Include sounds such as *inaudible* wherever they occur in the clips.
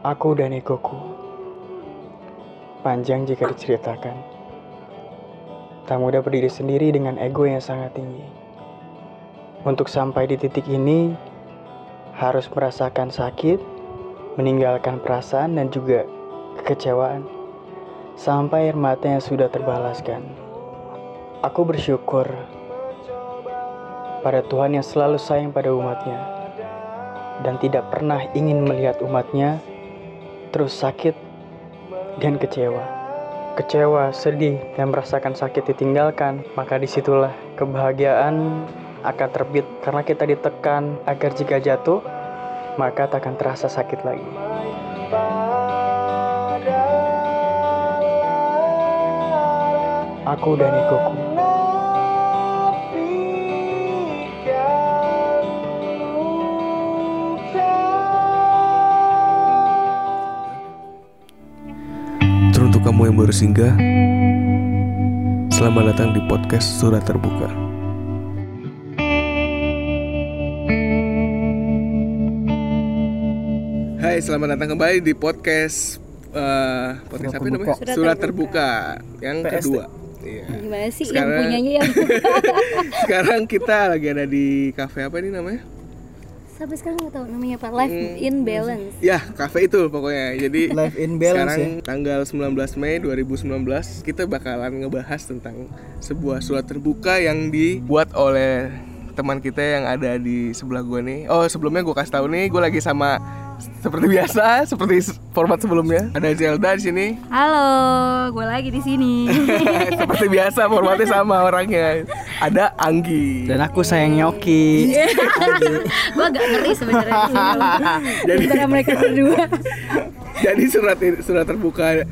Aku dan egoku Panjang jika diceritakan. Tak mudah berdiri sendiri dengan ego yang sangat tinggi. Untuk sampai di titik ini Harus merasakan sakit Meninggalkan perasaan dan juga kekecewaan. Sampai air mata yang sudah terbalaskan. Aku bersyukur pada Tuhan yang selalu sayang pada umatnya dan tidak pernah ingin melihat umatnya terus sakit dan kecewa. Kecewa, sedih, dan merasakan sakit ditinggalkan, maka di situlah kebahagiaan akan terbit karena kita ditekan agar jika jatuh, maka takkan terasa sakit lagi. Aku dan egoku. Kamu yang baru singgah, selamat datang di podcast Surat Terbuka. Hai, selamat datang kembali di podcast eh, podcast apa namanya? Surat Surat Terbuka. Terbuka yang kedua. Iya. Gimana sih Sekarang- yang punyanya yang *laughs* Sekarang kita lagi ada di cafe apa ini namanya? Sampai sekarang nggak tahu namanya apa Life Hmm. in Balance. Ya, cafe itu pokoknya. Jadi Life in balance sekarang tanggal 19 Mei 2019 kita bakalan ngebahas tentang sebuah surat terbuka yang dibuat oleh teman kita yang ada di sebelah gue nih. Oh, sebelumnya gue kasih tahu nih, gue lagi sama seperti biasa, seperti format sebelumnya. Ada Zelda di sini. Halo, gue lagi di sini. *laughs* seperti biasa formatnya sama orangnya. Ada Anggi. Dan aku sayang Nyoki. *laughs* gue agak ngeri sebenarnya. *laughs* Jadi- mereka berdua. Jadi surat surat terbuka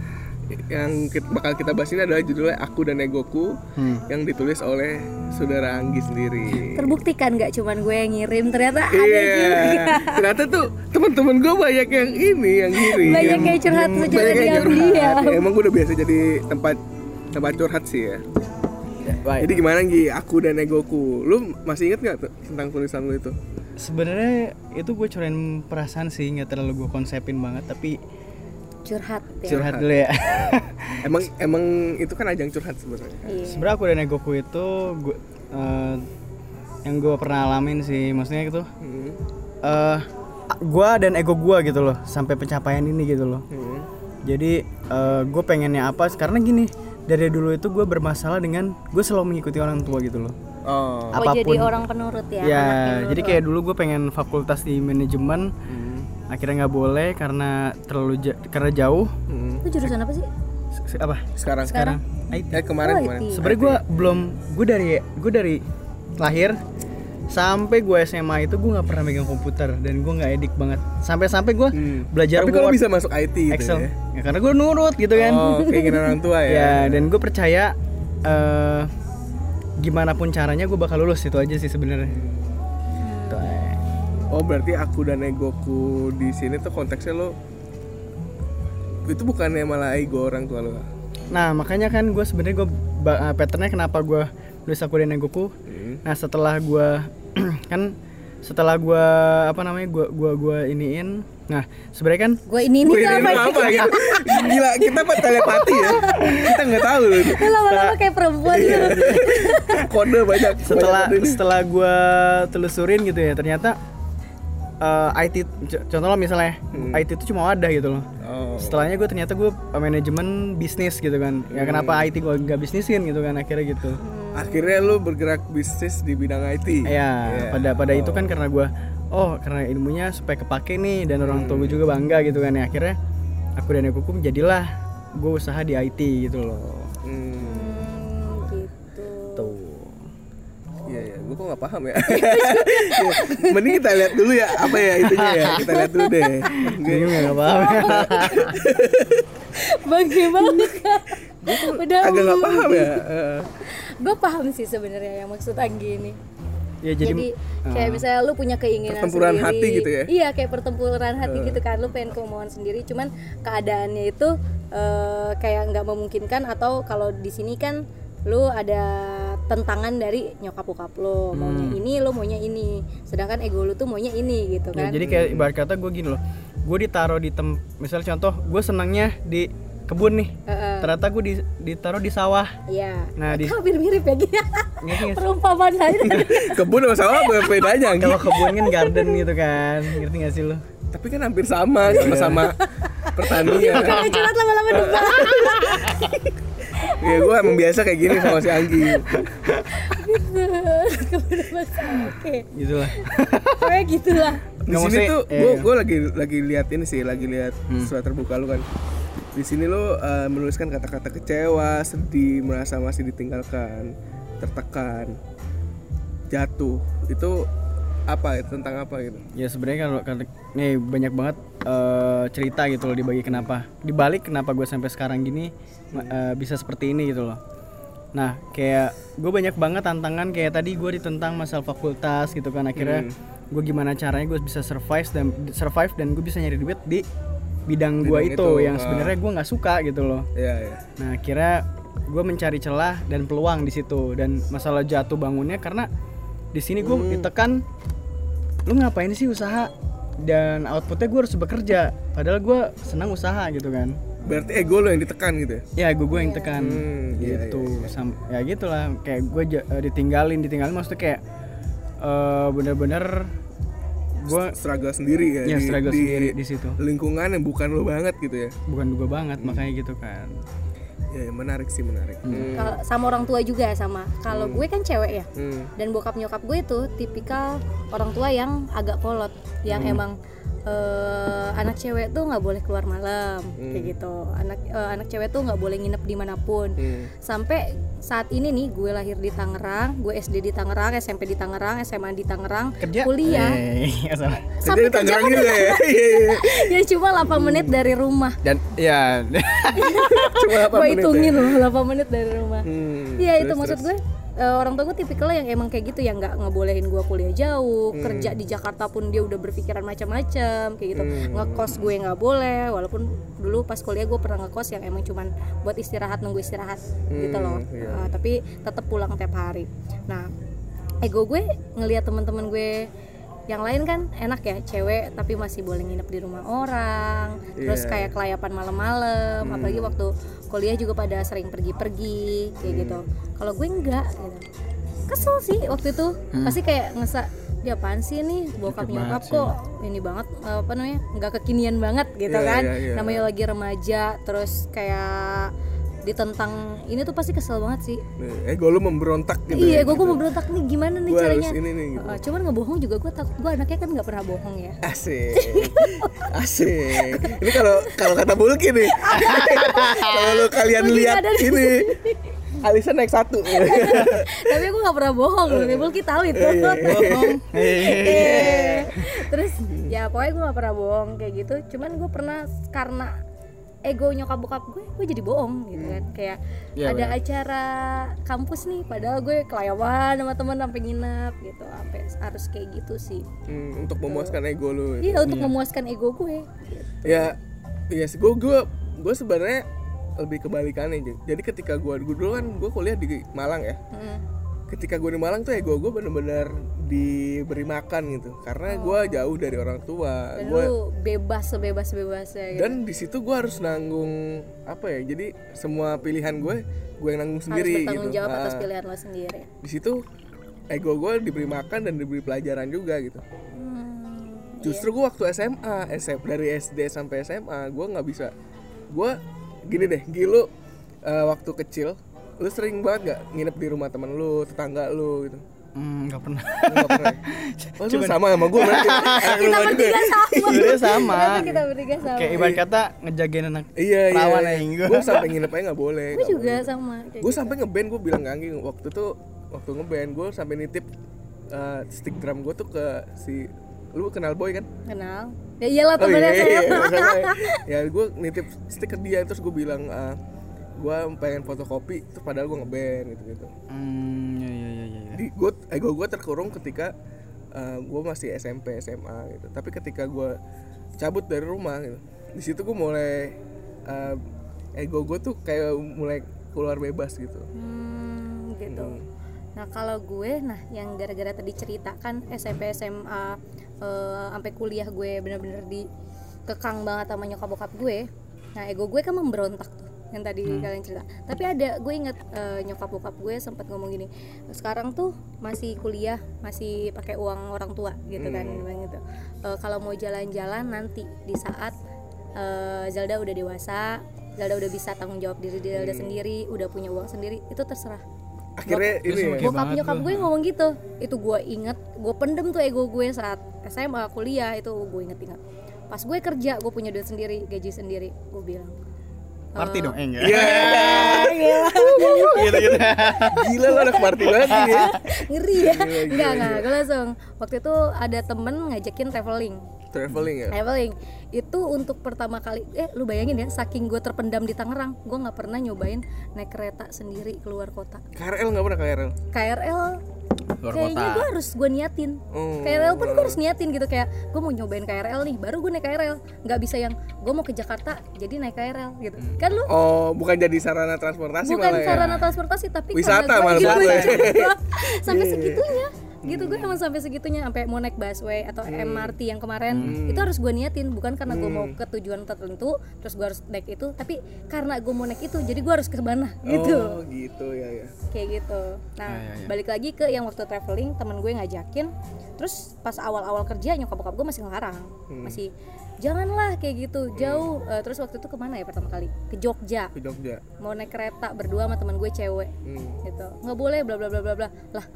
yang bakal kita bahas ini adalah judulnya Aku dan Egoku Hmm. yang ditulis oleh saudara Anggi sendiri. Terbuktikan nggak cuman gue yang ngirim, ternyata ada Iya, juga. ternyata tuh teman-teman gue banyak yang ini yang ngirim. Banyak yang curhat secara banyak yang curhat. Ya, emang gue udah biasa jadi tempat tempat curhat sih ya. Jadi gimana Gi? Aku dan egoku. Lu masih inget nggak tuh tentang tulisan lu itu? Sebenarnya itu gue curain perasaan sih nggak terlalu gue konsepin banget tapi Curhat ya. curhat dulu ya. *laughs* Emang emang itu kan ajang curhat sebenarnya. Iya. Sebenarnya aku dan egoku itu gue eh, yang gue pernah alamin sih maksudnya itu Hmm. eh gue dan ego gue gitu loh sampai pencapaian ini gitu loh. Hmm. Jadi eh, gue pengennya apa? Karena gini dari dulu itu gue bermasalah dengan gue selalu mengikuti orang tua gitu loh. Oh. Oh jadi apa pun. orang penurut ya. Ya, jadi kayak dulu gue pengen fakultas di manajemen, Hmm. Akhirnya nggak boleh karena terlalu ja- karena jauh. Hmm. Lu jurusan apa sih? Se- Apa? Sekarang Sekarang? IT. Eh kemarin Oh, kemarin. Sebenarnya gue belum, gue dari gue dari lahir sampai gue SMA itu gue nggak pernah megang komputer dan gue nggak edik banget. Sampai-sampai gue Hmm. belajar Tapi kalau bisa masuk IT gitu Excel, ya. ya karena gue nurut gitu kan. Oh, keinginan orang tua ya. *laughs* ya dan gue percaya eh gimana pun caranya gue bakal lulus itu aja sih sebenarnya. Gitu aja. Oh berarti aku dan egoku di sini tuh konteksnya lo itu bukannya malah ego orang tua lo. Nah makanya kan gue sebenarnya gue patternnya kenapa gue nulis aku dan egoku. Hmm. Nah setelah gue *clears throat* kan setelah gue apa namanya gue gua gua iniin. Nah sebenarnya kan Gue ini ini ini apa? apa gitu? Gila, kita buat telepati ya. Kita nggak tahu. Lu lama-lama kayak perempuan Iya. gitu. Kode banyak. setelah banyak setelah gue telusurin gitu ya ternyata eh, IT contoh lah misalnya Hmm. IT itu cuma wadah gitu loh. Oh. Setelahnya gue ternyata gue manajemen bisnis gitu kan. Ya Hmm. kenapa IT gue gak bisnisin gitu kan akhirnya gitu. Akhirnya lo bergerak bisnis di bidang IT. Ya Iya. pada pada itu kan karena gue oh karena ilmunya supaya kepake nih dan orang tua gue juga bangga gitu kan ya akhirnya aku dan aku jadilah gue usaha di IT gitu loh. Gue nggak paham ya. Iya. *laughs* Mending kita lihat dulu ya apa ya itunya ya. Kita lihat dulu deh. Bingung ya gak paham. Bagaimana? Udah. Agak nggak paham ya. Gue paham sih sebenarnya yang maksud Anggi ini. ya jadi, Jadi, kayak misalnya lu punya keinginan Pertempuran sendiri. hati gitu ya? Iya, kayak pertempuran hati gitu kan. Lu pengen kemauan sendiri, cuman keadaannya itu eh, kayak nggak memungkinkan atau kalau di sini kan lu ada tentangan dari nyokap bokap lu maunya ini lu maunya ini sedangkan ego lu tuh maunya ini gitu ya, kan jadi kayak ibarat kata gue gini loh gue ditaruh di tem misalnya contoh gue senangnya di kebun nih Heeh. ternyata gue di, ditaruh di sawah Iya. Nah, di- hampir mirip ya Gi. Ngerti nggak sih? Perumpamaan lain. *laughs* Kebun sama sawah beda aja Anggi. kalau kebun kan garden gitu kan ngerti gak sih lo Tapi kan hampir sama, sama-sama pertanian. Kalau curhat lama-lama depan. Ya gue emang biasa kayak gini sama si Anggi. Oke. gitu lah Kayak gitulah. Di Nggak sini tuh eh, gue iya. gue lagi lagi lihat ini sih, lagi lihat surat terbuka lu kan. Di sini lu eh, menuliskan kata-kata kecewa, sedih, merasa masih ditinggalkan, tertekan, jatuh. Itu apa ya tentang apa gitu? ya sebenarnya kalau kalau nih banyak banget eh, cerita gitu loh dibagi kenapa dibalik kenapa gue sampai sekarang gini eh, bisa seperti ini gitu loh nah kayak gue banyak banget tantangan kayak tadi gue ditentang masalah fakultas gitu kan akhirnya gue gimana caranya gue bisa survive dan survive dan gue bisa nyari duit di bidang gue itu, itu, yang ah. sebenarnya gue nggak suka gitu loh Iya ya. Nah, akhirnya gue mencari celah dan peluang di situ dan masalah jatuh bangunnya karena di sini gue Hmm. ditekan lu ngapain sih usaha? Dan outputnya gue harus bekerja. Padahal gue senang usaha gitu kan. Berarti ego lo yang ditekan gitu ya? ya gue gue yang tekan Hmm, iya, gitu. Sam- ya gitulah. Kayak gue eh, ditinggalin ditinggalin. Maksudnya kayak eh bener-bener gue Struggle sendiri ya, ya di, struggle di sendiri di situ. lingkungan yang bukan lo banget gitu ya. bukan gue banget makanya gitu kan Ya menarik sih menarik. Hmm. Kalau sama orang tua juga sama. Kalau gue kan cewek ya. Hmm. Dan bokap nyokap gue itu tipikal orang tua yang agak kolot, yang Hmm. emang eh, anak cewek tuh nggak boleh keluar malam Hmm. kayak gitu. Anak eh, anak cewek tuh nggak boleh nginep di mana pun. Hmm. Sampai saat ini nih gue lahir di Tangerang, gue SD di Tangerang, SMP di Tangerang, SMA di Tangerang, kerja kuliah. Eh, iya. Sampai Jadi Tangerang kerja juga ya. Iya, iya. *laughs* ya cuma 8 menit dari rumah. dan ya *laughs* Cuma apa gue menit hitungin ya? loh 8 menit dari rumah. Hmm, Iya itu terus, maksud terus. gue eh, orang tua gue tipikal yang emang kayak gitu yang nggak ngebolehin gue kuliah jauh Hmm. kerja di Jakarta pun dia udah berpikiran macam-macam kayak gitu Hmm. ngekos gue nggak boleh walaupun dulu pas kuliah gue pernah ngekos yang emang cuman buat istirahat nunggu istirahat gitu loh iya. Eh, tapi tetap pulang tiap hari nah ego gue ngelihat teman-teman gue yang lain kan enak ya cewek tapi masih boleh nginep di rumah orang terus Iya. kayak kelayapan malam-malam apalagi waktu kuliah juga pada sering pergi-pergi kayak gitu. Kalau gue enggak gitu. Kesel sih waktu itu. Pasti kayak ngesa dia apaan sih nih bokap nyokap kok ini banget apa namanya nggak kekinian banget gitu Iya, kan. iya, iya. namanya lagi remaja terus kayak ditentang ini tuh pasti kesel banget sih Nih, ego lu memberontak gitu. iya ya, gue gitu. mau berontak nih gimana nih Gua caranya harus ini nih gitu. Uh, cuman ngebohong juga gue takut gue anaknya kan nggak pernah bohong ya *laughs* Asik. Asik. Ini kalau kalau kata Bulki nih. *laughs* kalau lu kalian Bulki lihat ini Alisa naik satu. *laughs* tapi gue nggak pernah bohong loh Bulky tahu itu bohong Eh, terus ya pokoknya gue gak pernah bohong kayak gitu cuman gue pernah karena ego nyokap bokap gue gue jadi bohong gitu kan kayak Iya, ada acara kampus nih padahal gue kelayawan sama temen sampai nginep gitu sampai harus kayak gitu sih Hmm, untuk memuaskan ego lu. iya untuk memuaskan ego gue Ya, iya sih. Gue gue gue sebenarnya lebih kebalikannya. Jadi ketika gue dulu kan gue kuliah di Malang ya. Mm. Ketika gue di Malang tuh ego gue bener-bener diberi makan gitu. Karena gue jauh dari orang tua. dan Gue lu bebas sebebas bebasnya gitu. Dan di situ gue harus nanggung apa ya jadi semua pilihan gue gue yang nanggung harus sendiri bertanggung gitu. jawab atas Ah, pilihan lo sendiri. Di situ ego gue diberi makan dan diberi pelajaran juga gitu. Hmm, justru gue waktu SMA SM, dari SD sampai SMA gue nggak bisa. Gue gini deh gilu eh, waktu kecil lu sering banget gak nginep di rumah temen lu tetangga lu gitu? Hmm, nggak pernah. Lu nggak pernah. *laughs* Oh, sama sama gue berarti. *laughs* Kita bertiga sama. Sebenarnya sama. Kita bertiga sama. Kayak ibarat kata ngejagain anak iya iya, perawan iya. aing gue sampai nginep aja nggak boleh gue juga boleh. sama kayak gue gitu. sampai ngeband gue bilang ke Anggi waktu tuh waktu ngeband gue sampai nitip uh, stick drum gue tuh ke si lu kenal boy kan? Kenal. Ya iyalah oh temennya iya, saya. iya, makanya. *laughs* ya gue nitip stick ke dia terus gue bilang uh, gue pengen fotokopi terus padahal gue ngeband gitu gitu hmm ya ya ya ya, ya. di gue ego gue terkurung ketika uh, gue masih SMP SMA gitu tapi ketika gue cabut dari rumah gitu di situ gue mulai uh, ego gue tuh kayak mulai keluar bebas gitu Hmm, gitu. Hmm. Nah kalau gue, nah yang gara-gara tadi ceritakan SMP SMA eh, sampai kuliah gue bener-bener di kekang banget sama nyokap bokap gue nah ego gue kan memberontak tuh yang tadi kalian cerita. Tapi ada gue inget eh, nyokap bokap gue sempat ngomong gini sekarang tuh masih kuliah masih pakai uang orang tua gitu kan bilang gitu. Eh, kalau mau jalan-jalan nanti di saat eh, Zelda udah dewasa Zelda udah bisa tanggung jawab diri Zelda sendiri udah punya uang sendiri itu terserah. Akhirnya ini ya? bokap nyokap gue ngomong gitu. Itu gue inget gue pendem tuh ego gue saat SMA kuliah itu gue inget-inget pas gue kerja gue punya duit sendiri gaji sendiri gue bilang Party dong, enggak. Iya. gitu gitu. gila lo anak party banget ini. Ya. Ngeri ya enggak enggak gue langsung waktu itu ada temen ngajakin traveling traveling ya? Traveling. Itu untuk pertama kali eh lu bayangin ya saking gue terpendam di Tangerang gue nggak pernah nyobain naik kereta sendiri keluar kota. KRL nggak pernah KRL KRL Luar kayaknya gue harus gue niatin. Oh. KRL pun gue harus niatin gitu kayak gue mau nyobain KRL nih baru gue naik KRL nggak bisa yang gue mau ke Jakarta jadi naik KRL gitu. Kan lu oh bukan jadi sarana transportasi bukan malah ya? sarana transportasi tapi Wisata malah gitu, buat lo ya. gua *laughs* sampai segitunya gitu gue emang sampai segitunya sampai mau naik busway atau MRT yang kemarin itu harus gue niatin bukan karena gue mau ke tujuan tertentu terus gue harus naik itu tapi karena gue mau naik itu jadi gue harus ke mana gitu. Oh gitu ya ya. Kayak gitu. Nah Ya, ya, ya. balik lagi ke yang waktu traveling temen gue ngajakin terus pas awal-awal kerja nyokap bokap gue masih ngelarang masih janganlah kayak gitu jauh. Eh, terus waktu itu ke mana ya pertama kali? Ke Jogja. Ke Jogja. Mau naik kereta berdua sama temen gue cewek Hmm. gitu. Nggak boleh bla bla bla bla bla. Lah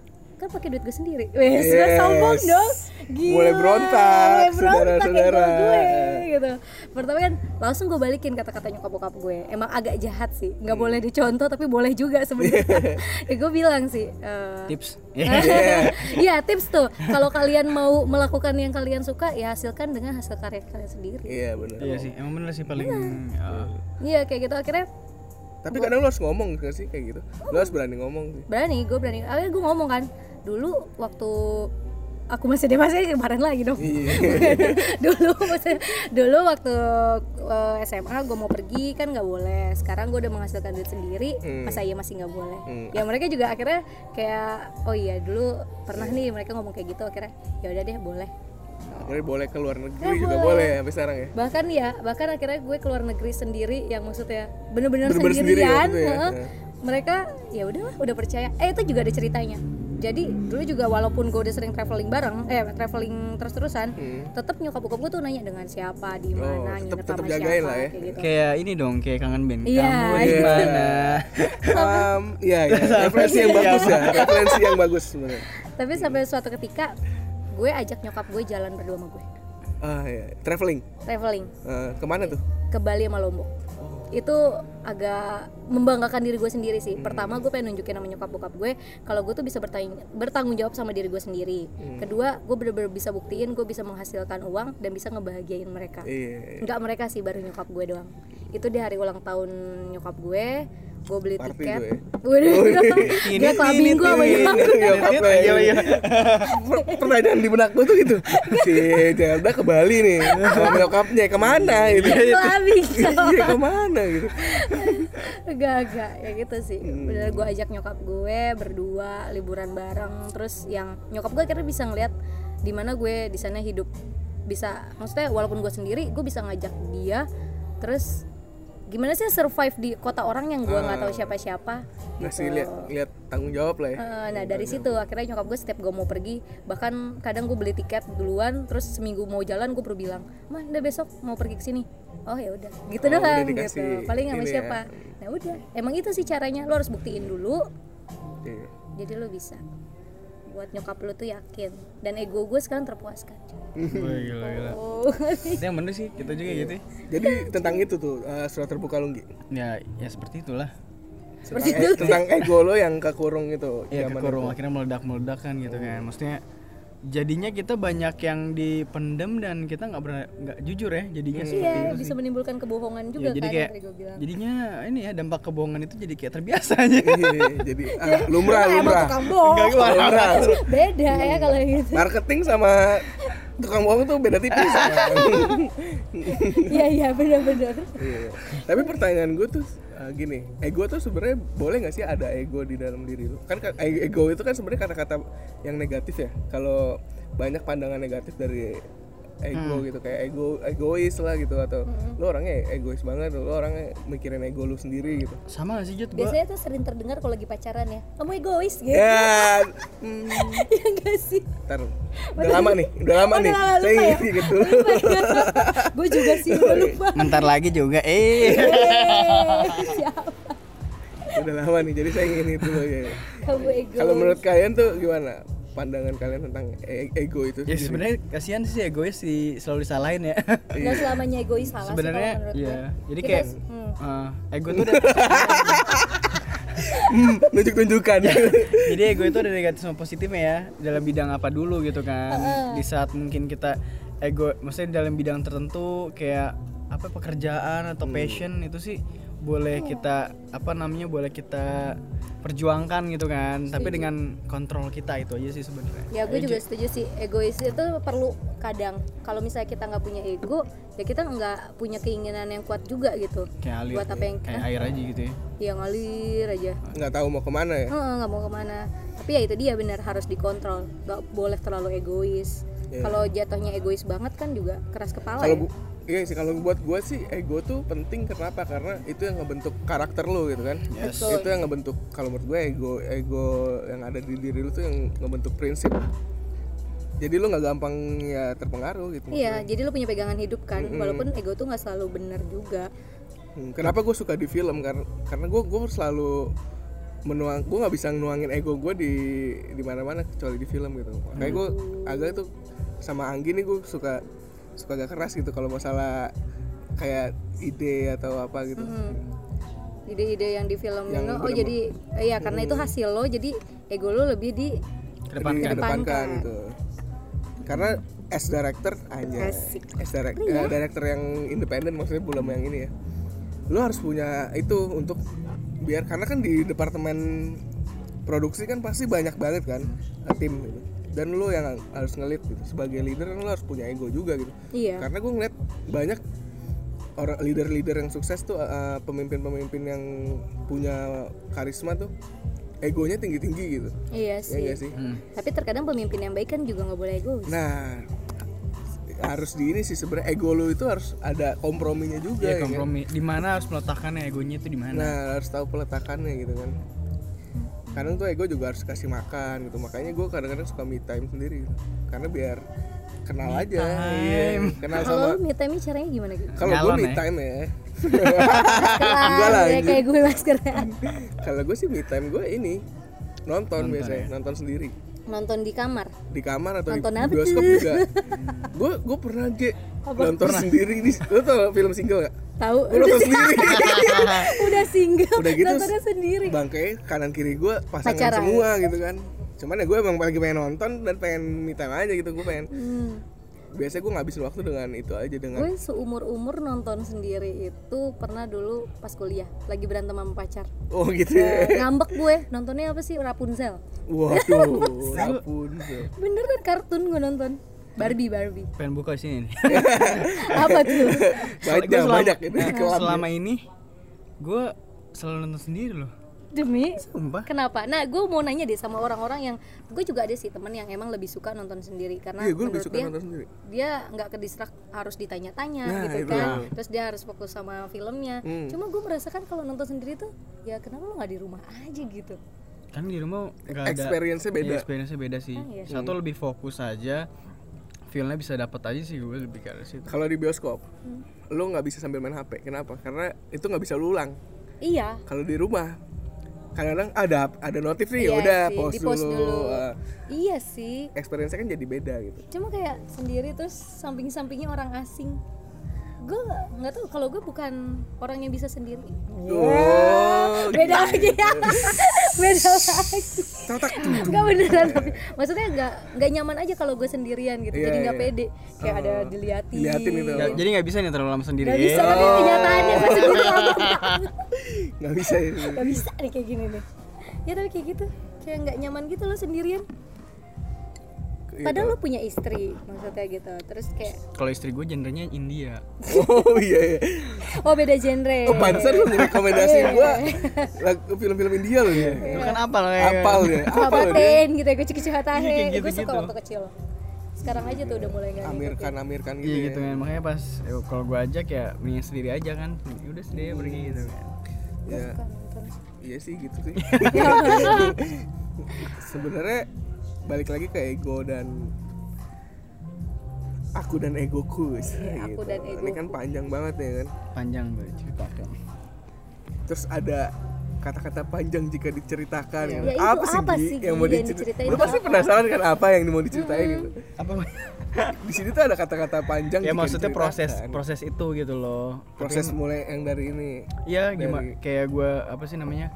kan pakai duit gue sendiri. *laughs* Wes Yes. sombong dong. Gila, Mulai berontak, saudara-saudara. gitu. Pertama kan langsung gue balikin kata-kata nyokap bokap gue. Emang agak jahat sih. Nggak Hmm. boleh dicontoh tapi boleh juga sebenarnya. *laughs* Ya gue bilang sih eh, Tips. *laughs* Iya tips tuh. Kalau kalian mau melakukan yang kalian suka ya hasilkan dengan hasil karya kalian sendiri. Iya benar. Iya sih, emang bener sih paling uh, iya kayak gitu. Akhirnya tapi kadang lo harus ngomong gak sih? Kayak gitu. Lo harus berani ngomong sih. Berani gue berani. Akhirnya gue ngomong kan dulu waktu aku masih dewasa ya kemarin lagi dong. *laughs* Dulu maksudnya dulu waktu eh, SMA gue mau pergi kan nggak boleh. Sekarang gue udah menghasilkan duit sendiri masa iya masih nggak boleh? Ya mereka juga akhirnya kayak oh iya dulu pernah nih mereka ngomong kayak gitu akhirnya ya udah deh boleh. Akhirnya boleh ke luar negeri Eh, juga boleh. boleh ya sampai sekarang ya? Bahkan ya bahkan akhirnya gue keluar negeri sendiri yang maksudnya bener-bener sendiri sendirian itu ya? heeh. Ya. mereka ya udahlah udah percaya. Eh itu juga ada ceritanya jadi dulu juga walaupun gue udah sering traveling bareng eh traveling terus-terusan tetap nyokap bokap gue tuh nanya dengan siapa di Hmm. Oh, mana tetep- nginep tetep sama jagain siapa lah ya. kayak gitu. Kayak ini dong, kayak kangen band. Iya, Kamu di iya. mana? *laughs* um, iya ya referensi yang bagus ya referensi yang bagus sebenarnya. Tapi sampai suatu ketika gue ajak nyokap gue jalan berdua sama gue. Ah ya traveling? Traveling. Eh, ke mana tuh? Ke Bali sama Lombok itu agak membanggakan diri gue sendiri sih. Pertama gue pengen nunjukin sama nyokap bokap gue kalau gue tuh bisa bertanggung bertanggung jawab sama diri gue sendiri. Kedua gue bener-bener bisa buktiin gue bisa menghasilkan uang dan bisa ngebahagiain mereka. Iya. Nggak mereka sih baru nyokap gue doang. Itu di hari ulang tahun nyokap gue gue beli Party tiket. gue ya? Waduh, *laughs* dia clubbing gue sama nyokap gue Nyokap lo ya. Iya, Per- pertanyaan di benak gue tuh gitu. Si Zelda ke Bali nih sama nyokapnya ke mana gitu? clubbing. Iya ke mana gitu? Enggak, enggak, ya gitu sih. Hmm. Bener gue ajak nyokap gue berdua liburan bareng. Terus yang nyokap gue akhirnya bisa ngeliat di mana gue di sana hidup. Bisa maksudnya walaupun gue sendiri gue bisa ngajak dia. Terus gimana sih survive di kota orang yang gue nggak tahu siapa-siapa ngasih lihat lihat tanggung jawab lah ya. Eh, nah dari situ akhirnya nyokap gue setiap gue mau pergi bahkan kadang gue beli tiket duluan terus seminggu mau jalan gue baru bilang mah udah besok mau pergi ke sini. Oh ya udah. Gitu Oh, doang gitu. paling sama ya. siapa? Nah udah. Emang itu sih caranya lo harus buktiin dulu. Iya. jadi lo bisa buat nyokap lo tuh yakin dan ego gue sekarang terpuaskan Wih, gila, gila. oh yang bener sih, kita juga gitu. ya. jadi tentang itu tuh eh, surat terbuka Lunggi Ya, ya seperti itulah. seperti tentang, itu tentang ego lo yang kekurung itu Ya kekurung itu. akhirnya meledak-meledak kan gitu kan. Maksudnya jadinya kita banyak yang dipendem dan kita nggak nggak jujur ya jadinya seperti iya itu bisa sih. menimbulkan kebohongan juga Ya, jadi kan kayak bilang. jadinya ini ya dampak kebohongan itu jadi kayak terbiasa aja. Iya, jadi ah, lumrah Emang lumrah. tukang bohong. Lumrah. beda ya kalau gitu. Marketing sama tukang bohong tuh beda tipis. *laughs* Iya iya benar-benar Iya. Tapi pertanyaan gue tuh uh, gini, ego tuh sebenarnya boleh nggak sih ada ego di dalam diri lu? Kan ka- e- ego itu kan sebenarnya kata-kata yang negatif ya. Kalau banyak pandangan negatif dari ego gitu kayak ego egois lah gitu atau lu orangnya egois banget lu orangnya mikirin ego lu sendiri gitu. Sama gak sih Jut? Gua biasanya tuh sering terdengar kalau lagi pacaran ya kamu egois gitu. Ya *laughs* hmm, ya enggak sih? Ntar udah lama nih udah lama Oh, nih. lama, saya ya? ngerti gitu. Gue juga sih gue lupa. Bentar lagi juga eh. Siapa? Udah lama nih jadi saya ingin itu loh ya kamu egois. Kalau menurut kalian tuh gimana pandangan kalian tentang e- ego itu Ya sebenarnya kasihan sih egois di selalu disalahin ya. nggak selamanya egois salah Sebenarnya iya. Jadi Kita- kayak hmm. eh, ego tuh udah Hmm, nunjuk-nunjukkan *laughs* jadi ego itu ada negatif sama positifnya ya dalam bidang apa dulu gitu kan. Di saat mungkin kita ego maksudnya dalam bidang tertentu kayak apa pekerjaan atau passion itu sih boleh kita apa namanya boleh kita perjuangkan gitu kan. Tapi dengan kontrol kita itu aja sih sebenarnya. Ya gue juga setuju sih. Egois itu perlu kadang. Kalau misalnya kita nggak punya ego ya kita nggak punya keinginan yang kuat juga gitu. Kayak alir buat apa yang kayak air aja gitu ya. Yang ngalir aja. Nggak tahu mau ke mana ya? Heeh, nggak mau ke mana. Tapi ya itu dia benar harus dikontrol. Nggak boleh terlalu egois. Kalau jatuhnya egois banget kan juga keras kepala kalau ya iya sih kalau buat gue sih ego tuh penting kenapa? Karena itu yang ngebentuk karakter lo gitu kan. Yes. itu yang ngebentuk kalau menurut gue ego ego yang ada di diri lu tuh yang ngebentuk prinsip. Jadi lu nggak gampang ya terpengaruh gitu iya jadi lu punya pegangan hidup kan. Walaupun ego tuh nggak selalu benar juga. Hmm, kenapa gue suka di film? Karena karena gue gue selalu menuang gue nggak bisa nuangin ego gue di di mana mana kecuali di film gitu. Makanya gue agak tuh sama Anggi nih gue suka suka agak keras gitu kalau masalah kayak ide atau apa gitu. Ide-ide yang di film Yang Nino oh jadi eh, iya karena itu hasil lo jadi ego lo lebih di kedepankan. Dikedepankan gitu. Karena as director aja Asik. as direct- eh, director yang independen maksudnya belum yang ini ya. Lu harus punya itu untuk biar karena kan di departemen produksi kan pasti banyak banget kan eh, tim gitu. Dan lu yang harus ngelit gitu. Sebagai leader kan lu harus punya ego juga gitu. Iya. Karena gue ngeliat banyak orang leader-leader yang sukses tuh eh, pemimpin-pemimpin yang punya karisma tuh egonya tinggi-tinggi gitu. Iya ya sih nggak sih. tapi terkadang pemimpin yang baik kan juga nggak boleh egois. Nah, harus di ini sih sebenarnya ego lu itu harus ada komprominya juga ya ya kan? kompromi. Di mana harus meletakkannya? Egonya itu di mana? Nah, harus tahu peletakannya gitu kan. Kadang tuh ego juga harus kasih makan gitu. Makanya gue kadang-kadang suka me time sendiri gitu. Karena biar kenal aja. Iya, kenal sama kalau me time caranya gimana gitu kalau gue me ya? time ya. Enggak lah, ya, kayak gue maskeran kalau gue sih me time gue ini nonton, biasanya, nonton sendiri nonton di kamar di kamar atau Nonton di bioskop juga. Gue gue pernah ge nonton sendiri di lu tau film single gak? tahu. Gue nonton *laughs* sendiri. *laughs* udah single. Udah gitu nontonnya sendiri. bangkai kanan kiri gue pasangan Pacaran. semua gitu kan. Cuman ya gue emang lagi pengen nonton dan pengen me time aja gitu gue pengen. Hmm. biasanya gue ngabisin waktu dengan itu aja dengan gue seumur umur nonton sendiri itu pernah dulu pas kuliah lagi berantem sama pacar. Oh gitu ya. ngambek gue. Nontonnya apa sih? Rapunzel. Waduh *laughs* ampun beneran kartun gue nonton Barbie Barbie. Pengen buka sini nih. *laughs* Apa tuh? Banyak Gua selama- banyak ini Nah, selama ini gue selalu nonton sendiri loh. Demi? Sumpah. Kenapa? Nah gue mau nanya deh sama orang-orang yang gue juga ada sih temen yang emang lebih suka nonton sendiri. Karena iya gue lebih menurut suka dia nonton sendiri. dia nggak ke distrak harus ditanya-tanya Nah, gitu itu. kan. Terus dia harus fokus sama filmnya. Hmm. cuma gue merasakan kalau nonton sendiri tuh ya kenapa lo nggak di rumah aja gitu? Kan di rumah nggak ada Experience-nya beda. Iya, experience-nya beda sih. Ah, iya. satu lebih fokus aja feelnya bisa dapat aja sih gue lebih ke arah situ. Kalau di bioskop Hmm. lo nggak bisa sambil main hp kenapa? Karena itu nggak bisa lu ulang. Iya. Kalau di rumah kadang-kadang ada ada notif nih ya Iya udah pause di-pause dulu, dulu. Uh, iya sih. Experience-nya kan jadi beda gitu. Cuma kayak sendiri terus samping-sampingnya orang asing gue nggak tahu. Kalau gue bukan orang yang bisa sendiri. Oh beda lagi ya. *laughs* Beda lagi. Nggak beneran tapi maksudnya nggak nggak nyaman aja kalau gue sendirian gitu. Iya, jadi nggak iya. pede. Kayak ada diliatin. Diliatin itu. Nggak- jadi nggak bisa nih terlalu lama sendiri. Nggak bisa tapi kenyataannya pasti gue *laughs* nggak bisa ya nggak bisa nih kayak gini nih. Ya tapi kayak gitu. Kayak nggak nyaman gitu loh sendirian Iya, padahal lo punya istri maksudnya gitu. Terus kayak kalau istri gue genrenya India. *laughs* Oh iya iya. Oh beda genre. Oh pantesan lu ngerekomendasiin gua lagu film-film India loh ya? Lu kan apal ya. Apal loh dia Kabaten gitu ya kucu-kucu hatahe Iya, kayak gue suka waktu kecil. Sekarang aja tuh udah mulai nggak Amirkan Amirkan gitu Iya ya? gitu kan makanya pas eh, kalau gue ajak ya mendingan sendiri aja kan. Ya udah sendiri pergi gitu kan ya iya sih gitu sih. *laughs* *laughs* Sebenarnya balik lagi ke ego dan aku dan egoku gitu. Iya, aku dan ini kan panjang banget ya kan? Panjang gue ceritakan terus ada kata-kata panjang jika diceritakan. Ya, gitu. itu apa sih apa sih, yang mau diceritain diceritain? Lu pasti apa? penasaran kan apa yang mau diceritain gitu? Apa? *laughs* Di sini tuh ada kata-kata panjang ya maksudnya proses proses itu gitu loh. Proses mulai yang dari ini. Iya gimana? Dari- kayak gue apa sih namanya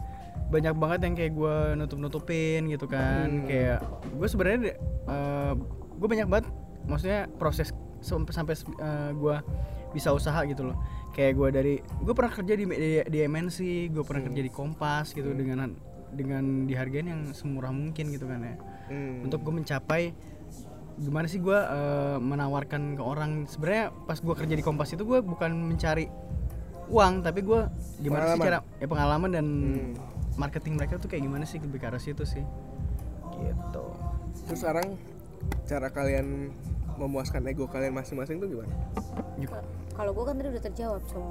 banyak banget yang kayak gue nutup nutupin gitu kan Hmm. kayak gue sebenarnya gue banyak banget maksudnya proses sampai sampai gue bisa usaha gitu loh kayak gue dari gue pernah kerja di di, di MNC gue pernah kerja di Kompas gitu dengan dengan dihargain yang semurah mungkin gitu kan ya Hmm. untuk gue mencapai gimana sih gue eh, menawarkan ke orang sebenarnya pas gue kerja di Kompas itu gue bukan mencari uang tapi gue gimana sih Pengalaman. cara ya pengalaman dan Hmm. Marketing mereka tuh kayak gimana sih? Lebih ke arah situ sih. Gitu. Terus sekarang cara kalian memuaskan ego kalian masing-masing tuh gimana? Kalau gue kan tadi udah terjawab coy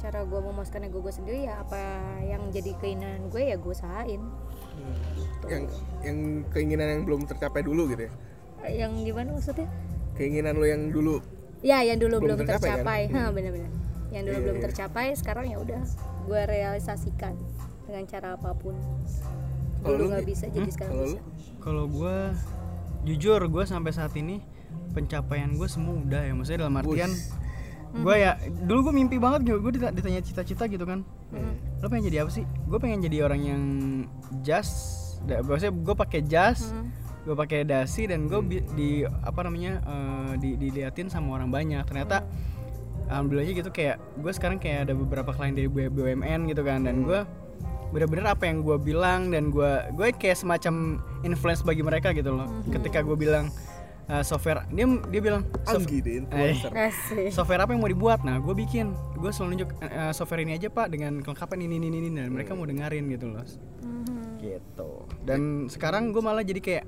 cara gue memuaskan ego gue sendiri ya apa yang jadi keinginan gue ya gue usahain. Yang yang keinginan yang belum tercapai dulu gitu ya? Yang gimana maksudnya? Keinginan lo yang dulu ya yang dulu Belum belum, tercapai, tercapai, kan? Hah, bener-bener. Yang dulu Iya, belum iya. tercapai sekarang ya udah gue realisasikan dengan cara apa pun. Dulu lu, nggak bisa jadi sekarang kalau bisa. kalau gue jujur gue sampai saat ini pencapaian gue semua udah ya maksudnya dalam artian gue ya dulu gue mimpi banget gitu gue ditanya cita-cita gitu kan. Lo pengen jadi apa sih? Gue pengen jadi orang yang jas da- maksudnya gue pakai jas gue pakai dasi dan gue di apa namanya eh, di diliatin sama orang banyak. Ternyata alhamdulillahnya gitu kayak gue sekarang kayak ada beberapa klien dari BUMN gitu kan dan gue bener-bener apa yang gue bilang dan gue gue kayak semacam influence bagi mereka gitu loh. Ketika gue bilang eh, software dia dia bilang "Sof- Anggi deh influencer. Asik. software apa yang mau dibuat? Nah gue bikin gue selalu nunjuk "Eh, eh, software ini aja pak dengan kelengkapan ini ini ini dan mereka mau dengerin gitu loh. Gitu. Dan sekarang gue malah jadi kayak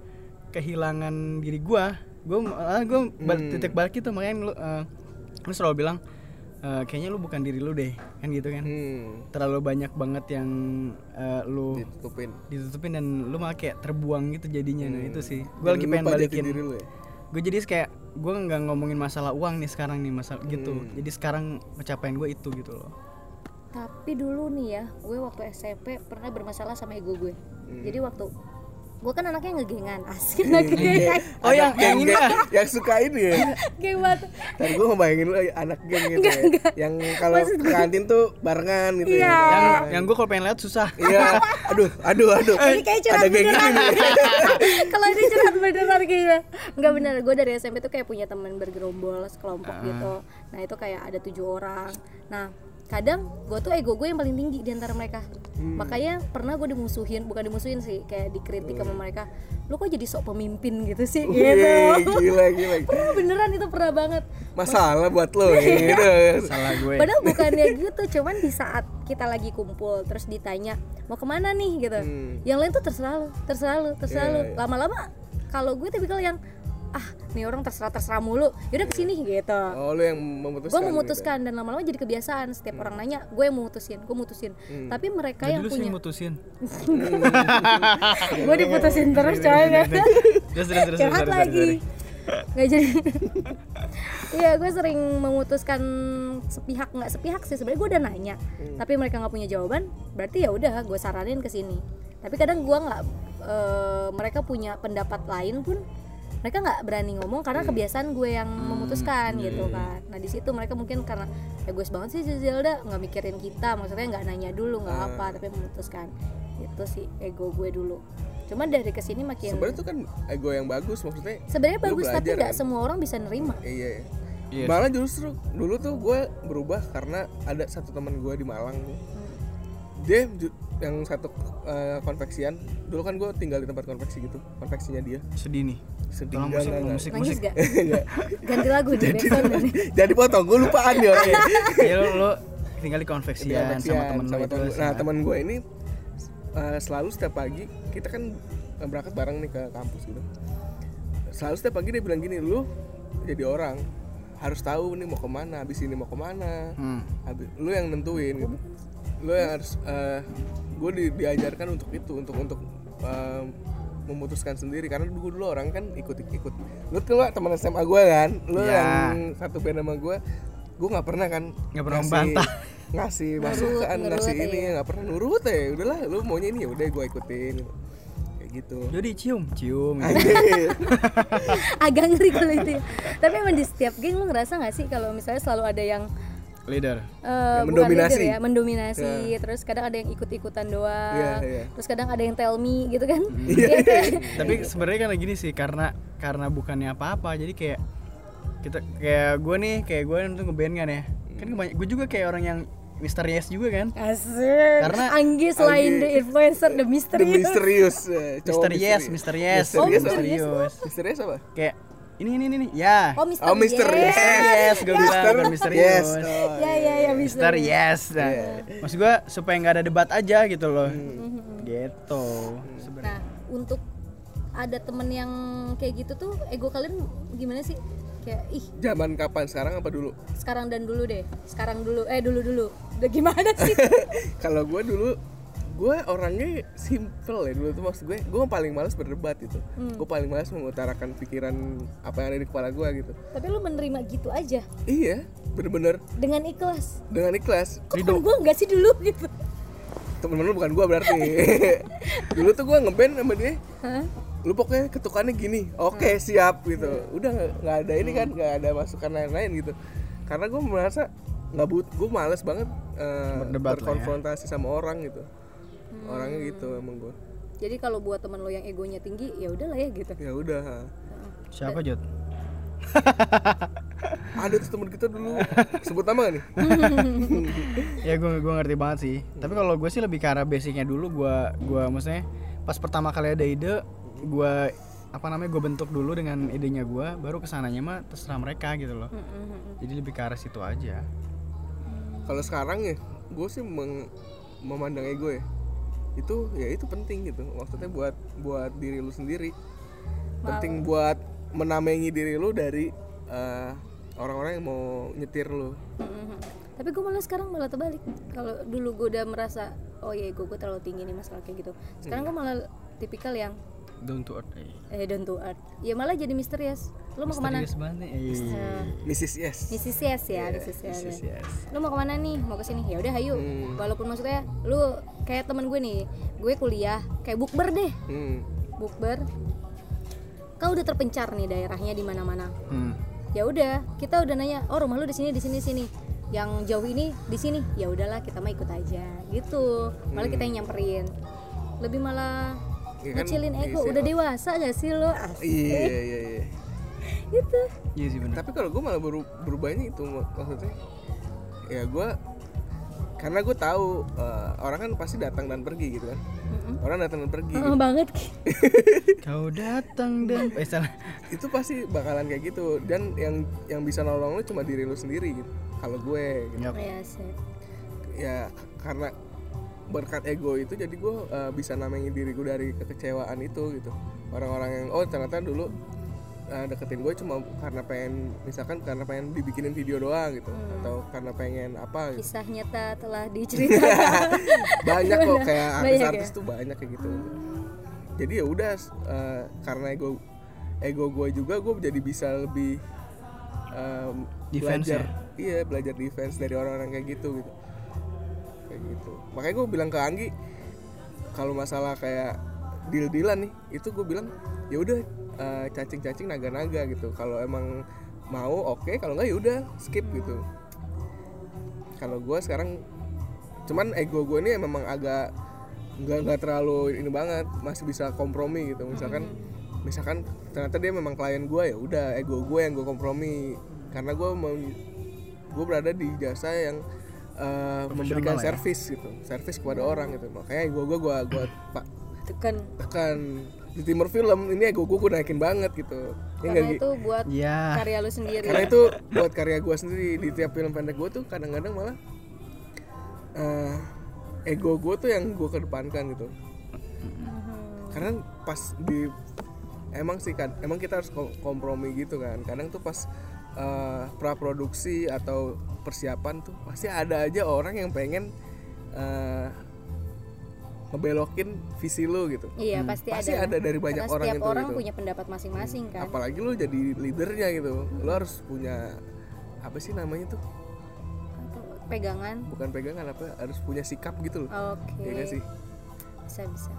kehilangan diri gue. Gue malah gue bal- titik balik itu makanya lu, eh, lu selalu bilang "Eh, kayaknya lu bukan diri lu deh kan gitu kan? Hmm, terlalu banyak banget yang eh, lu ditutupin. ditutupin dan lu malah kayak terbuang gitu jadinya. Nah itu sih. Gue Dan lagi pengen balikin. diri lu ya? gue jadi kayak gue nggak ngomongin masalah uang nih sekarang nih masalah gitu. Hmm. jadi sekarang pencapaian gue itu gitu loh. Tapi dulu nih ya gue waktu SMP pernah bermasalah sama ego gue Hmm. jadi waktu gue kan anaknya ngegengan. *laughs* Asik anak gengan. Oh yang yang ini lah yang suka ini ya? Geng banget. Tadi gue ngebayangin lu anak geng gitu ya. yang kalau ke kantin tuh barengan gitu Iya. ya. Yang yang gue kalau pengen lihat susah. Iya. Aduh aduh aduh. Ini kayak curhat ada geng ini. *laughs* Kalau ini curhat beneran kayaknya nggak bener. Gue dari SMP tuh kayak punya teman bergerombol sekelompok gitu. Nah itu kayak ada tujuh orang. Nah kadang gue tuh ego gue yang paling tinggi di antara mereka. Makanya pernah gue dimusuhin bukan dimusuhin sih kayak dikritik sama mereka lu kok jadi sok pemimpin gitu sih? Gitu. Wih, gila gila. *laughs* Pernah beneran itu pernah banget. Masalah buat lo gitu. Salah gue. Padahal bukannya gitu, cuman di saat kita lagi kumpul terus ditanya mau ke mana nih? Gitu. Hmm. Yang lain tuh terserah lu, terserah lu, terserah Iya, lu. iya. Lama-lama kalau gue tipikal yang ah nih orang terserah terserah mulu, yaudah ke sini gitu. oh lu yang memutuskan Gue memutuskan dan lama-lama jadi kebiasaan. Setiap orang nanya gue yang memutusin, gue mutusin. Tapi mereka jadi yang lu punya, mutusin? *laughs* Gue diputusin terus coy. terus terus terus curhat lagi. nggak jadi. *laughs* Iya gue sering memutuskan sepihak. Nggak sepihak sih sebenarnya gue udah nanya. Tapi mereka nggak punya jawaban berarti ya udah gue saranin ke sini. Tapi kadang gue nggak eh, mereka punya pendapat lain pun mereka nggak berani ngomong karena kebiasaan gue yang memutuskan gitu kan. Nah di situ mereka mungkin karena egois banget sih si Zelda nggak mikirin kita maksudnya nggak nanya dulu nggak apa tapi memutuskan. Itu sih ego gue dulu. Cuman dari ke sini makin sebenarnya tuh kan ego yang bagus maksudnya sebenarnya bagus tapi belajar, nggak kan? semua orang bisa nerima. Iya iya. Iya malah justru dulu tuh gue berubah karena ada satu teman gue di Malang nih dia yang satu eh, konveksian dulu kan gue tinggal di tempat konveksi gitu konveksinya dia. Sedih nih. Sedih. Tolong musik enggak, musik musik. Gak *laughs* ganti lagu nih jadi *laughs* potong gue lupaan ya *laughs* ya lu, lu tinggal di konveksian sama temen lu itu temen- nah teman gue ini eh, selalu setiap pagi kita kan eh, berangkat bareng nih ke kampus gitu. Selalu setiap pagi dia bilang gini lu jadi orang harus tahu nih mau ke mana habis ini mau ke mana Hmm. habis lu yang nentuin gitu lu yang harus gue di, diajarkan untuk itu untuk untuk eh, memutuskan sendiri karena dulu dulu orang kan ikut ikut lu tuh teman SMA gue kan lu Ya. yang satu band sama gue gue nggak pernah kan Nggak pernah ngasih- membantah. ngasih masukan ngasih ya. ini nggak pernah nurut ya udahlah lu maunya ini ya udah gue ikutin kayak gitu Jadi cium, cium. gitu. *laughs* Agak ngeri kalau itu ya. tapi emang di setiap geng lu ngerasa nggak sih kalau misalnya selalu ada yang Leader. eh, Yang bukan mendominasi. leader ya mendominasi terus kadang ada yang ikut-ikutan doang Iya, iya. terus kadang ada yang tell me gitu kan Iya. Iya kan? *laughs* Tapi sebenarnya karena gini sih, karena karena bukannya apa-apa, jadi kayak kita kayak gue nih, kayak gue tuh ngeband kan ya. Kan banyak gue juga kayak orang yang misterius juga kan. Asik. Karena- Anggi selain Anggi. the influencer, the The mystery. misterius eh, Misterius, misterius, Oh, Misterius misterius. misterius apa Kayak ini ini ini, ya. Oh, misterius. Oh, misterius. Yes, gue bilang Mister bukan misterius. yes oh, Ya ya ya Mister misterius. yes. Nah, maksud gue supaya nggak ada debat aja gitu loh. Hmm. Gitu. Nah, untuk ada temen yang kayak gitu tuh ego kalian gimana sih? Kayak ih, zaman kapan sekarang apa dulu sekarang dan dulu deh. Sekarang dulu eh dulu dulu. Udah gimana sih? *laughs* kalau gue dulu gue orangnya simple ya dulu tuh maksud gue gue paling males berdebat gitu. Gue paling males mengutarakan pikiran apa yang ada di kepala gue gitu. Tapi lu menerima gitu aja? Iya bener-bener. Dengan ikhlas. dengan ikhlas. Kok temen gue enggak sih dulu gitu? temen-temen lu bukan gue berarti. *laughs* Dulu tuh gue ngeband sama dia. Hah? lu pokoknya ketukannya gini. Oke siap gitu. Udah nggak- nggak ada ini kan nggak ada masukan lain-lain gitu. Karena gue merasa nggak but gue males banget eh, Berdebat lah ya. berkonfrontasi sama orang gitu orangnya gitu emang gue Jadi kalau buat temen lo yang egonya tinggi, ya udahlah ya gitu. ya udah. Siapa Jod? *laughs* ada tuh temen kita dulu. Sebut nama gak nih? *laughs* Ya gue gue ngerti banget sih. Tapi kalau gue sih lebih ke arah basicnya dulu gue gue maksudnya pas pertama kali ada ide gue apa namanya gue bentuk dulu dengan idenya gue baru ke sananya mah terserah mereka gitu loh. Jadi lebih ke arah situ aja. Kalau sekarang ya gue sih meng- memandang ego ya itu ya itu penting gitu maksudnya buat buat diri lu sendiri penting buat menamengi diri lu dari eh, orang-orang yang mau nyetir lu Mhm. Tapi gue malah sekarang malah terbalik. Kalau dulu gue udah merasa, oh ya gue gue terlalu tinggi nih masalah kayak gitu. Sekarang gue malah tipikal yang down to earth eh. eh down to earth. Ya malah jadi misterius. Lo mau ke mana? Misterius banget nih eh. Mrs. Yes Mrs. Yes ya, Mrs. Yes. Yes, yes. Lo mau ke mana nih? Mau ke sini? Ya udah, ayo. Hmm. Walaupun maksudnya lu kayak temen gue nih, gue kuliah kayak bukber deh, hmm. bukber. Kau udah terpencar nih daerahnya di mana-mana. Hmm. ya udah kita udah nanya oh rumah lu di sini di sini sini yang jauh ini di sini ya udahlah kita mah ikut aja gitu malah kita yang nyamperin lebih malah Ya kan, ngecilin ego iya, udah dewasa gak sih lo? Asik. iya iya iya *laughs* gitu. Iya sih benar tapi kalau gue malah baru berubahnya itu mak- maksudnya ya gue karena gue tahu eh, orang kan pasti datang dan pergi gitu kan. Orang datang dan pergi. Heeh banget. Ki. *laughs* kau datang dan eh salah. Itu pasti bakalan kayak gitu. Dan yang yang bisa nolong lu cuma diri lu sendiri gitu kalau gue gitu. Yap. ya sih. Ya karena berkat ego itu jadi gue eh, bisa namain diri gue dari kekecewaan itu gitu. Orang-orang yang oh ternyata dulu eh, deketin gue cuma karena pengen misalkan karena pengen dibikinin video doang gitu. Atau karena pengen apa gitu. kisah nyata telah diceritakan. *laughs* Banyak kok kayak Banyak artis-artis ya? tuh banyak kayak gitu. Jadi ya udah eh, karena ego ego gue juga gue jadi bisa lebih Defense belajar iya belajar defense dari orang-orang kayak gitu gitu gitu. Makanya gue bilang ke Anggi kalau masalah kayak deal dealan nih itu gue bilang ya udah eh, cacing-cacing naga-naga gitu. Kalau emang mau oke. Kalau nggak ya udah skip gitu. Kalau gue sekarang cuman ego gue ini memang agak nggak nggak terlalu ini banget masih bisa kompromi gitu. Misalkan misalkan ternyata dia memang klien gue ya udah ego gue yang gue kompromi. Karena gue gue berada di jasa yang eh, memberikan ya. servis gitu. Servis kepada orang gitu. Makanya ego gue gue gue pak itu kan tekan. Di timur film ini ego gue gue naikin banget gitu. Ini karena itu buat ya karya lu sendiri. Karena itu buat karya gue sendiri. Di tiap film pendek gue tuh kadang-kadang malah eh, ego gue tuh yang gue kedepankan gitu. Karena pas di emang sih kan emang kita harus kom- kompromi gitu kan. Kadang tuh pas eh, praproduksi atau persiapan tuh pasti ada aja orang yang pengen eh, ngebelokin visi lu gitu Iya pasti, pasti ada. ada dari banyak Karena orang setiap itu orang gitu. punya pendapat masing-masing kan. apalagi lu jadi leadernya gitu lu harus punya apa sih namanya tuh Pegangan. bukan pegangan apa harus punya sikap gitu loh Oke. Iya nggak sih Bisa bisa.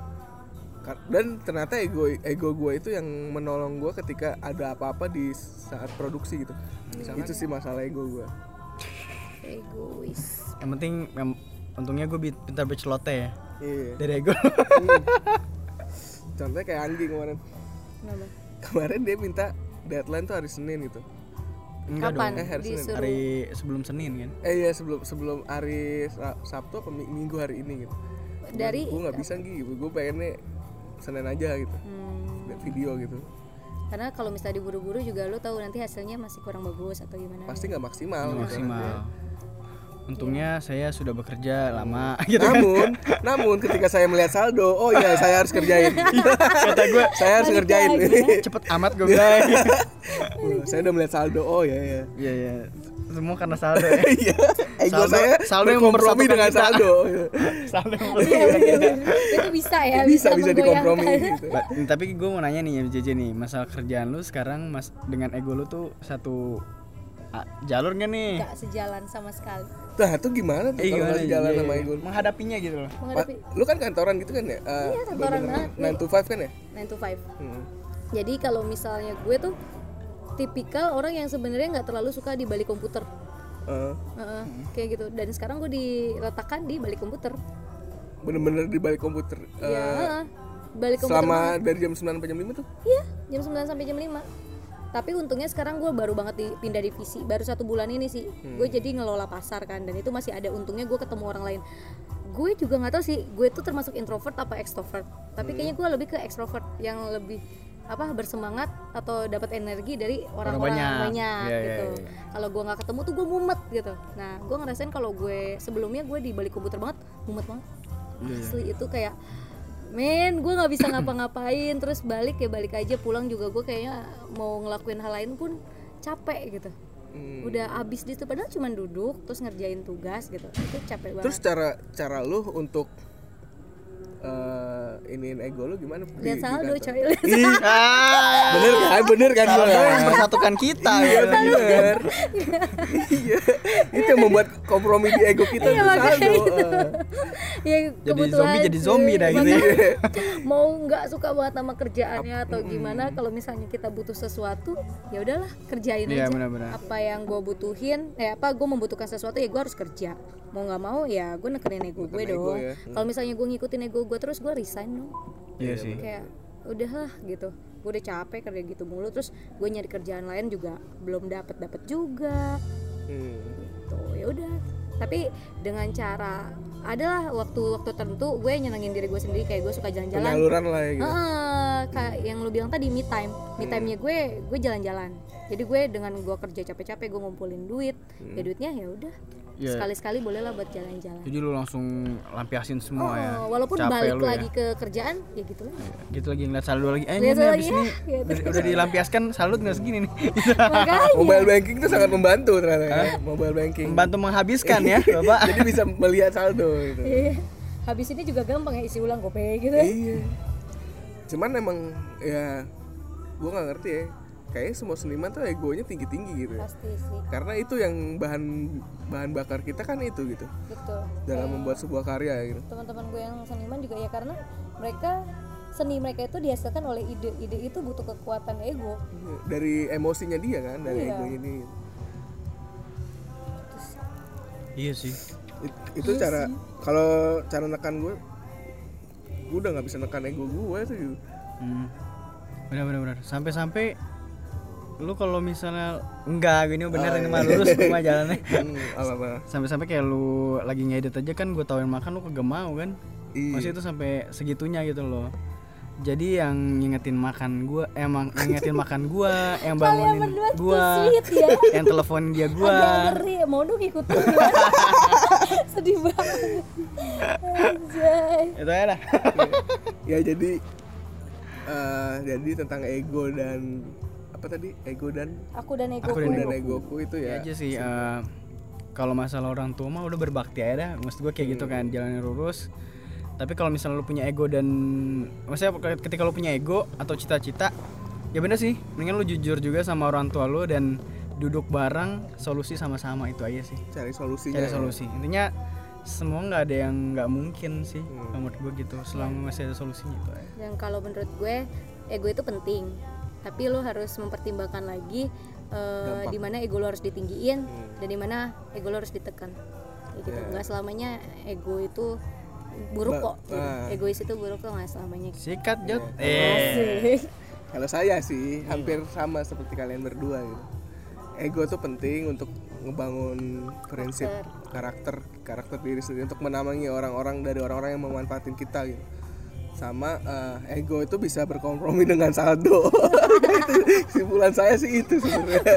Dan ternyata ego ego gue itu yang menolong gue ketika ada apa-apa di saat produksi gitu. Itu sih masalah ego gue Egois. yang penting yang untungnya gue pintar bercelote ya. Iya. Dari ego. Contohnya kayak Anggi kemarin. Kenapa? kemarin dia minta deadline tuh hari Senin gitu. Enggak Kapan? dong. Eh, hari Senin. hari sebelum senin kan? Eh iya sebelum sebelum hari Sa- Sabtu apa Mi- Minggu hari ini gitu. Dari gue nggak bisa gitu gue pengennya Senin aja gitu. Hmm, lihat video gitu. Karena kalau misalnya diburu-buru juga lu tahu nanti hasilnya masih kurang bagus atau gimana. pasti nggak maksimal Nggak gitu. maksimal. Untungnya saya sudah bekerja lama *laughs* gitu kan. Namun namun ketika saya melihat saldo oh iya saya harus kerjain. *laughs* Kata gue saya harus ngerjain cepet amat gue bilang. *laughs* Saya udah melihat saldo oh iya iya. Iya iya semua karena saldo ya *laughs* iya ego Saldo- saya saldo yang berkompromi mempersatukan dengan kita. saldo *laughs* saldo yang Iya, bener-bener. itu bisa ya, bisa bisa dikompromi menggoyangkan. gitu *laughs* Ba- tapi gue mau nanya nih ya JJ nih masalah kerjaan lu sekarang mas dengan ego lu tuh satu ah, jalur gak nih Gak sejalan sama sekali. nah itu gimana tuh Eh, kalau Iya, sama iya. ego menghadapinya gitu loh Menghadapi lu kan kantoran gitu kan ya Iya, kantoran banget. 9 to 5 kan ya 9 to 5. Hmm. Jadi kalau misalnya gue tuh tipikal orang yang sebenarnya nggak terlalu suka di balik komputer. Eh, Heeh, kayak gitu. Dan sekarang gue diletakkan di balik komputer. bener-bener di balik komputer eh, ya, balik komputer. selama dari jam 9 sampai jam 5 tuh Iya, jam 9 sampai jam 5. Tapi untungnya sekarang gue baru banget di, pindah divisi, baru satu bulan ini sih. Gue jadi ngelola pasar kan, dan itu masih ada untungnya gue ketemu orang lain. Gue juga nggak tahu sih, gue tuh termasuk introvert apa extrovert. Tapi kayaknya gue lebih ke extrovert yang lebih apa bersemangat atau dapat energi dari orang-orang banyak. banyak, Iya, iya, gitu. iya. Kalau gue nggak ketemu tuh gue mumet gitu. Nah, gue ngerasain kalau gue sebelumnya gue di balik komputer banget, mumet banget. Asli itu kayak men gue nggak bisa ngapa-ngapain terus balik ya balik aja pulang juga gue kayaknya mau ngelakuin hal lain pun capek gitu Hmm. udah abis di situ padahal cuma duduk terus ngerjain tugas gitu itu capek banget terus cara cara lu untuk eh iniin ego lu gimana? Di- lihat saldo coy ah, bener kan? Bener kan saldo yang mempersatukan kita iya bener. Iya. Itu yang membuat kompromi di ego kita Iya, saldo. itu. ya jadi zombie jadi zombie dah gitu ya. Makanya mau nggak suka banget sama kerjaannya atau gimana kalau misalnya kita butuh sesuatu ya udahlah kerjain Iya, aja. benar-benar. apa yang gue butuhin eh apa gue membutuhkan sesuatu ya gue harus kerja. Mau nggak mau ya gue nekenin ego gue dong. ya. kalau misalnya gue ngikutin ego gue terus gue resign dong. Iya sih. Kayak udahlah gitu. Gue udah capek kerja gitu mulu terus gue nyari kerjaan lain juga belum dapet dapet juga. Hmm. gitu ya udah. Tapi dengan cara adalah waktu-waktu tertentu gue nyenengin diri gue sendiri kayak gue suka jalan-jalan. Penyaluran lah ya gitu. Heeh, kayak yang lu bilang tadi me time. Me time nya gue gue jalan-jalan. Jadi gue dengan gue kerja capek-capek gue ngumpulin duit ya duitnya ya udah Iya. sekali-sekali bolehlah buat jalan-jalan. Jadi lu langsung lampiasin semua ya? Oh, walaupun Capek balik lu ya. lagi ke kerjaan ya gitu lah. Gitu lagi ngeliat saldo lagi. Eh ini Lihat nih lagi abis ya, ini gitu. udah, udah dilampiaskan saldo tinggal segini nih. Makanya. *laughs* Mobile banking itu sangat membantu ternyata ya. Mobile banking. Membantu menghabiskan ya *laughs* bapak. Jadi bisa melihat saldo gitu. Iya. habis ini juga gampang ya isi ulang gopay gitu iya. Cuman emang ya gue nggak ngerti ya kayaknya semua seniman tuh egonya tinggi tinggi gitu ya. pasti sih. Karena itu yang bahan bahan bakar kita kan itu gitu. Betul. Dalam membuat sebuah karya gitu. teman-teman gue yang seniman juga ya karena mereka seni mereka itu dihasilkan oleh ide-ide itu butuh kekuatan ego. Dari emosinya dia kan dari Iya. egonya ini iya sih. It- itu cara kalau cara nekan gue gue udah nggak bisa nekan ego gue tuh gitu. hmm. benar benar. Benar sampai sampai lu kalau misalnya enggak ini bener ini mah lurus cuma jalannya. *laughs* Hmm, sampai-sampai kayak lu lagi ngedit aja kan gue tawain makan lu kagak mau kan? Iya. masih itu sampai segitunya gitu loh. Jadi yang ngingetin makan gua emang ngingetin makan gua *laughs* yang bangunin gua ya. *laughs* yang telepon dia agak gua ngeri mau dong ikutin sedih banget. Anjay. itu ya dah. Ya jadi eh, jadi tentang ego dan apa tadi? Ego dan aku dan ego Aku dan dan egoku itu ya. Ya aja sih eh, kalau masalah orang tua mah udah berbakti aja dah. Maksud gue kayak gitu kan jalannya lurus. Tapi kalau misalnya lu punya ego dan maksudnya ketika lu punya ego atau cita-cita ya bener sih. Mendingan lu jujur juga sama orang tua lu dan duduk bareng solusi sama-sama itu aja sih. Cari solusinya cari ya. solusi. Intinya semua nggak ada yang nggak mungkin sih Hmm. menurut gue gitu selama masih ada solusinya itu aja. Dan kalau menurut gue ego itu penting tapi lo harus mempertimbangkan lagi eh, di mana ego lo harus ditinggiin dan di mana ego lo harus ditekan Kayak gitu nggak selamanya ego itu buruk Ba- kok gitu. ah. egois itu buruk kok nggak selamanya gitu. sikat jod Iya. eh. *laughs* Kalau saya sih hampir sama seperti kalian berdua gitu. Ego tuh penting untuk ngebangun prinsip karakter karakter diri sendiri untuk menamengi orang-orang dari orang-orang yang memanfaatin kita gitu. Sama eh, ego itu bisa berkompromi dengan saldo. *laughs* itu *laughs* kesimpulan saya sih itu sebenarnya.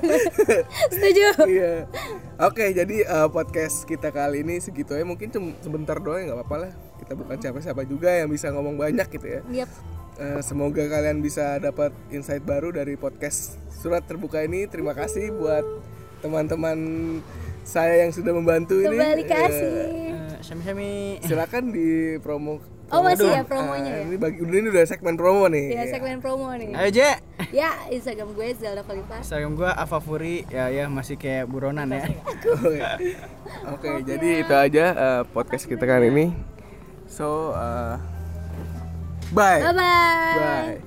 setuju Iya. Oke, jadi eh, podcast kita kali ini segitu aja. Mungkin cuma sebentar doang ya nggak apa-apa lah. Kita bukan siapa-siapa juga yang bisa ngomong banyak gitu ya. Yap. Eh, semoga kalian bisa dapat insight baru dari podcast surat terbuka ini. Terima kasih buat teman-teman saya yang sudah membantu ini. kembali Eh, kasih Eh, Syami-syami silakan di promo. oh masih ya promonya ya Ini bagi ini udah segmen promo nih. ya segmen promo nih ayo Je *laughs* ya instagram gue Zelda Khalifa Instagram gue Afafuri ya ya masih kayak buronan ya *laughs* Oke, Oke, jadi itu aja eh, podcast kita kali ini. So, eh, bye. bye bye Bye.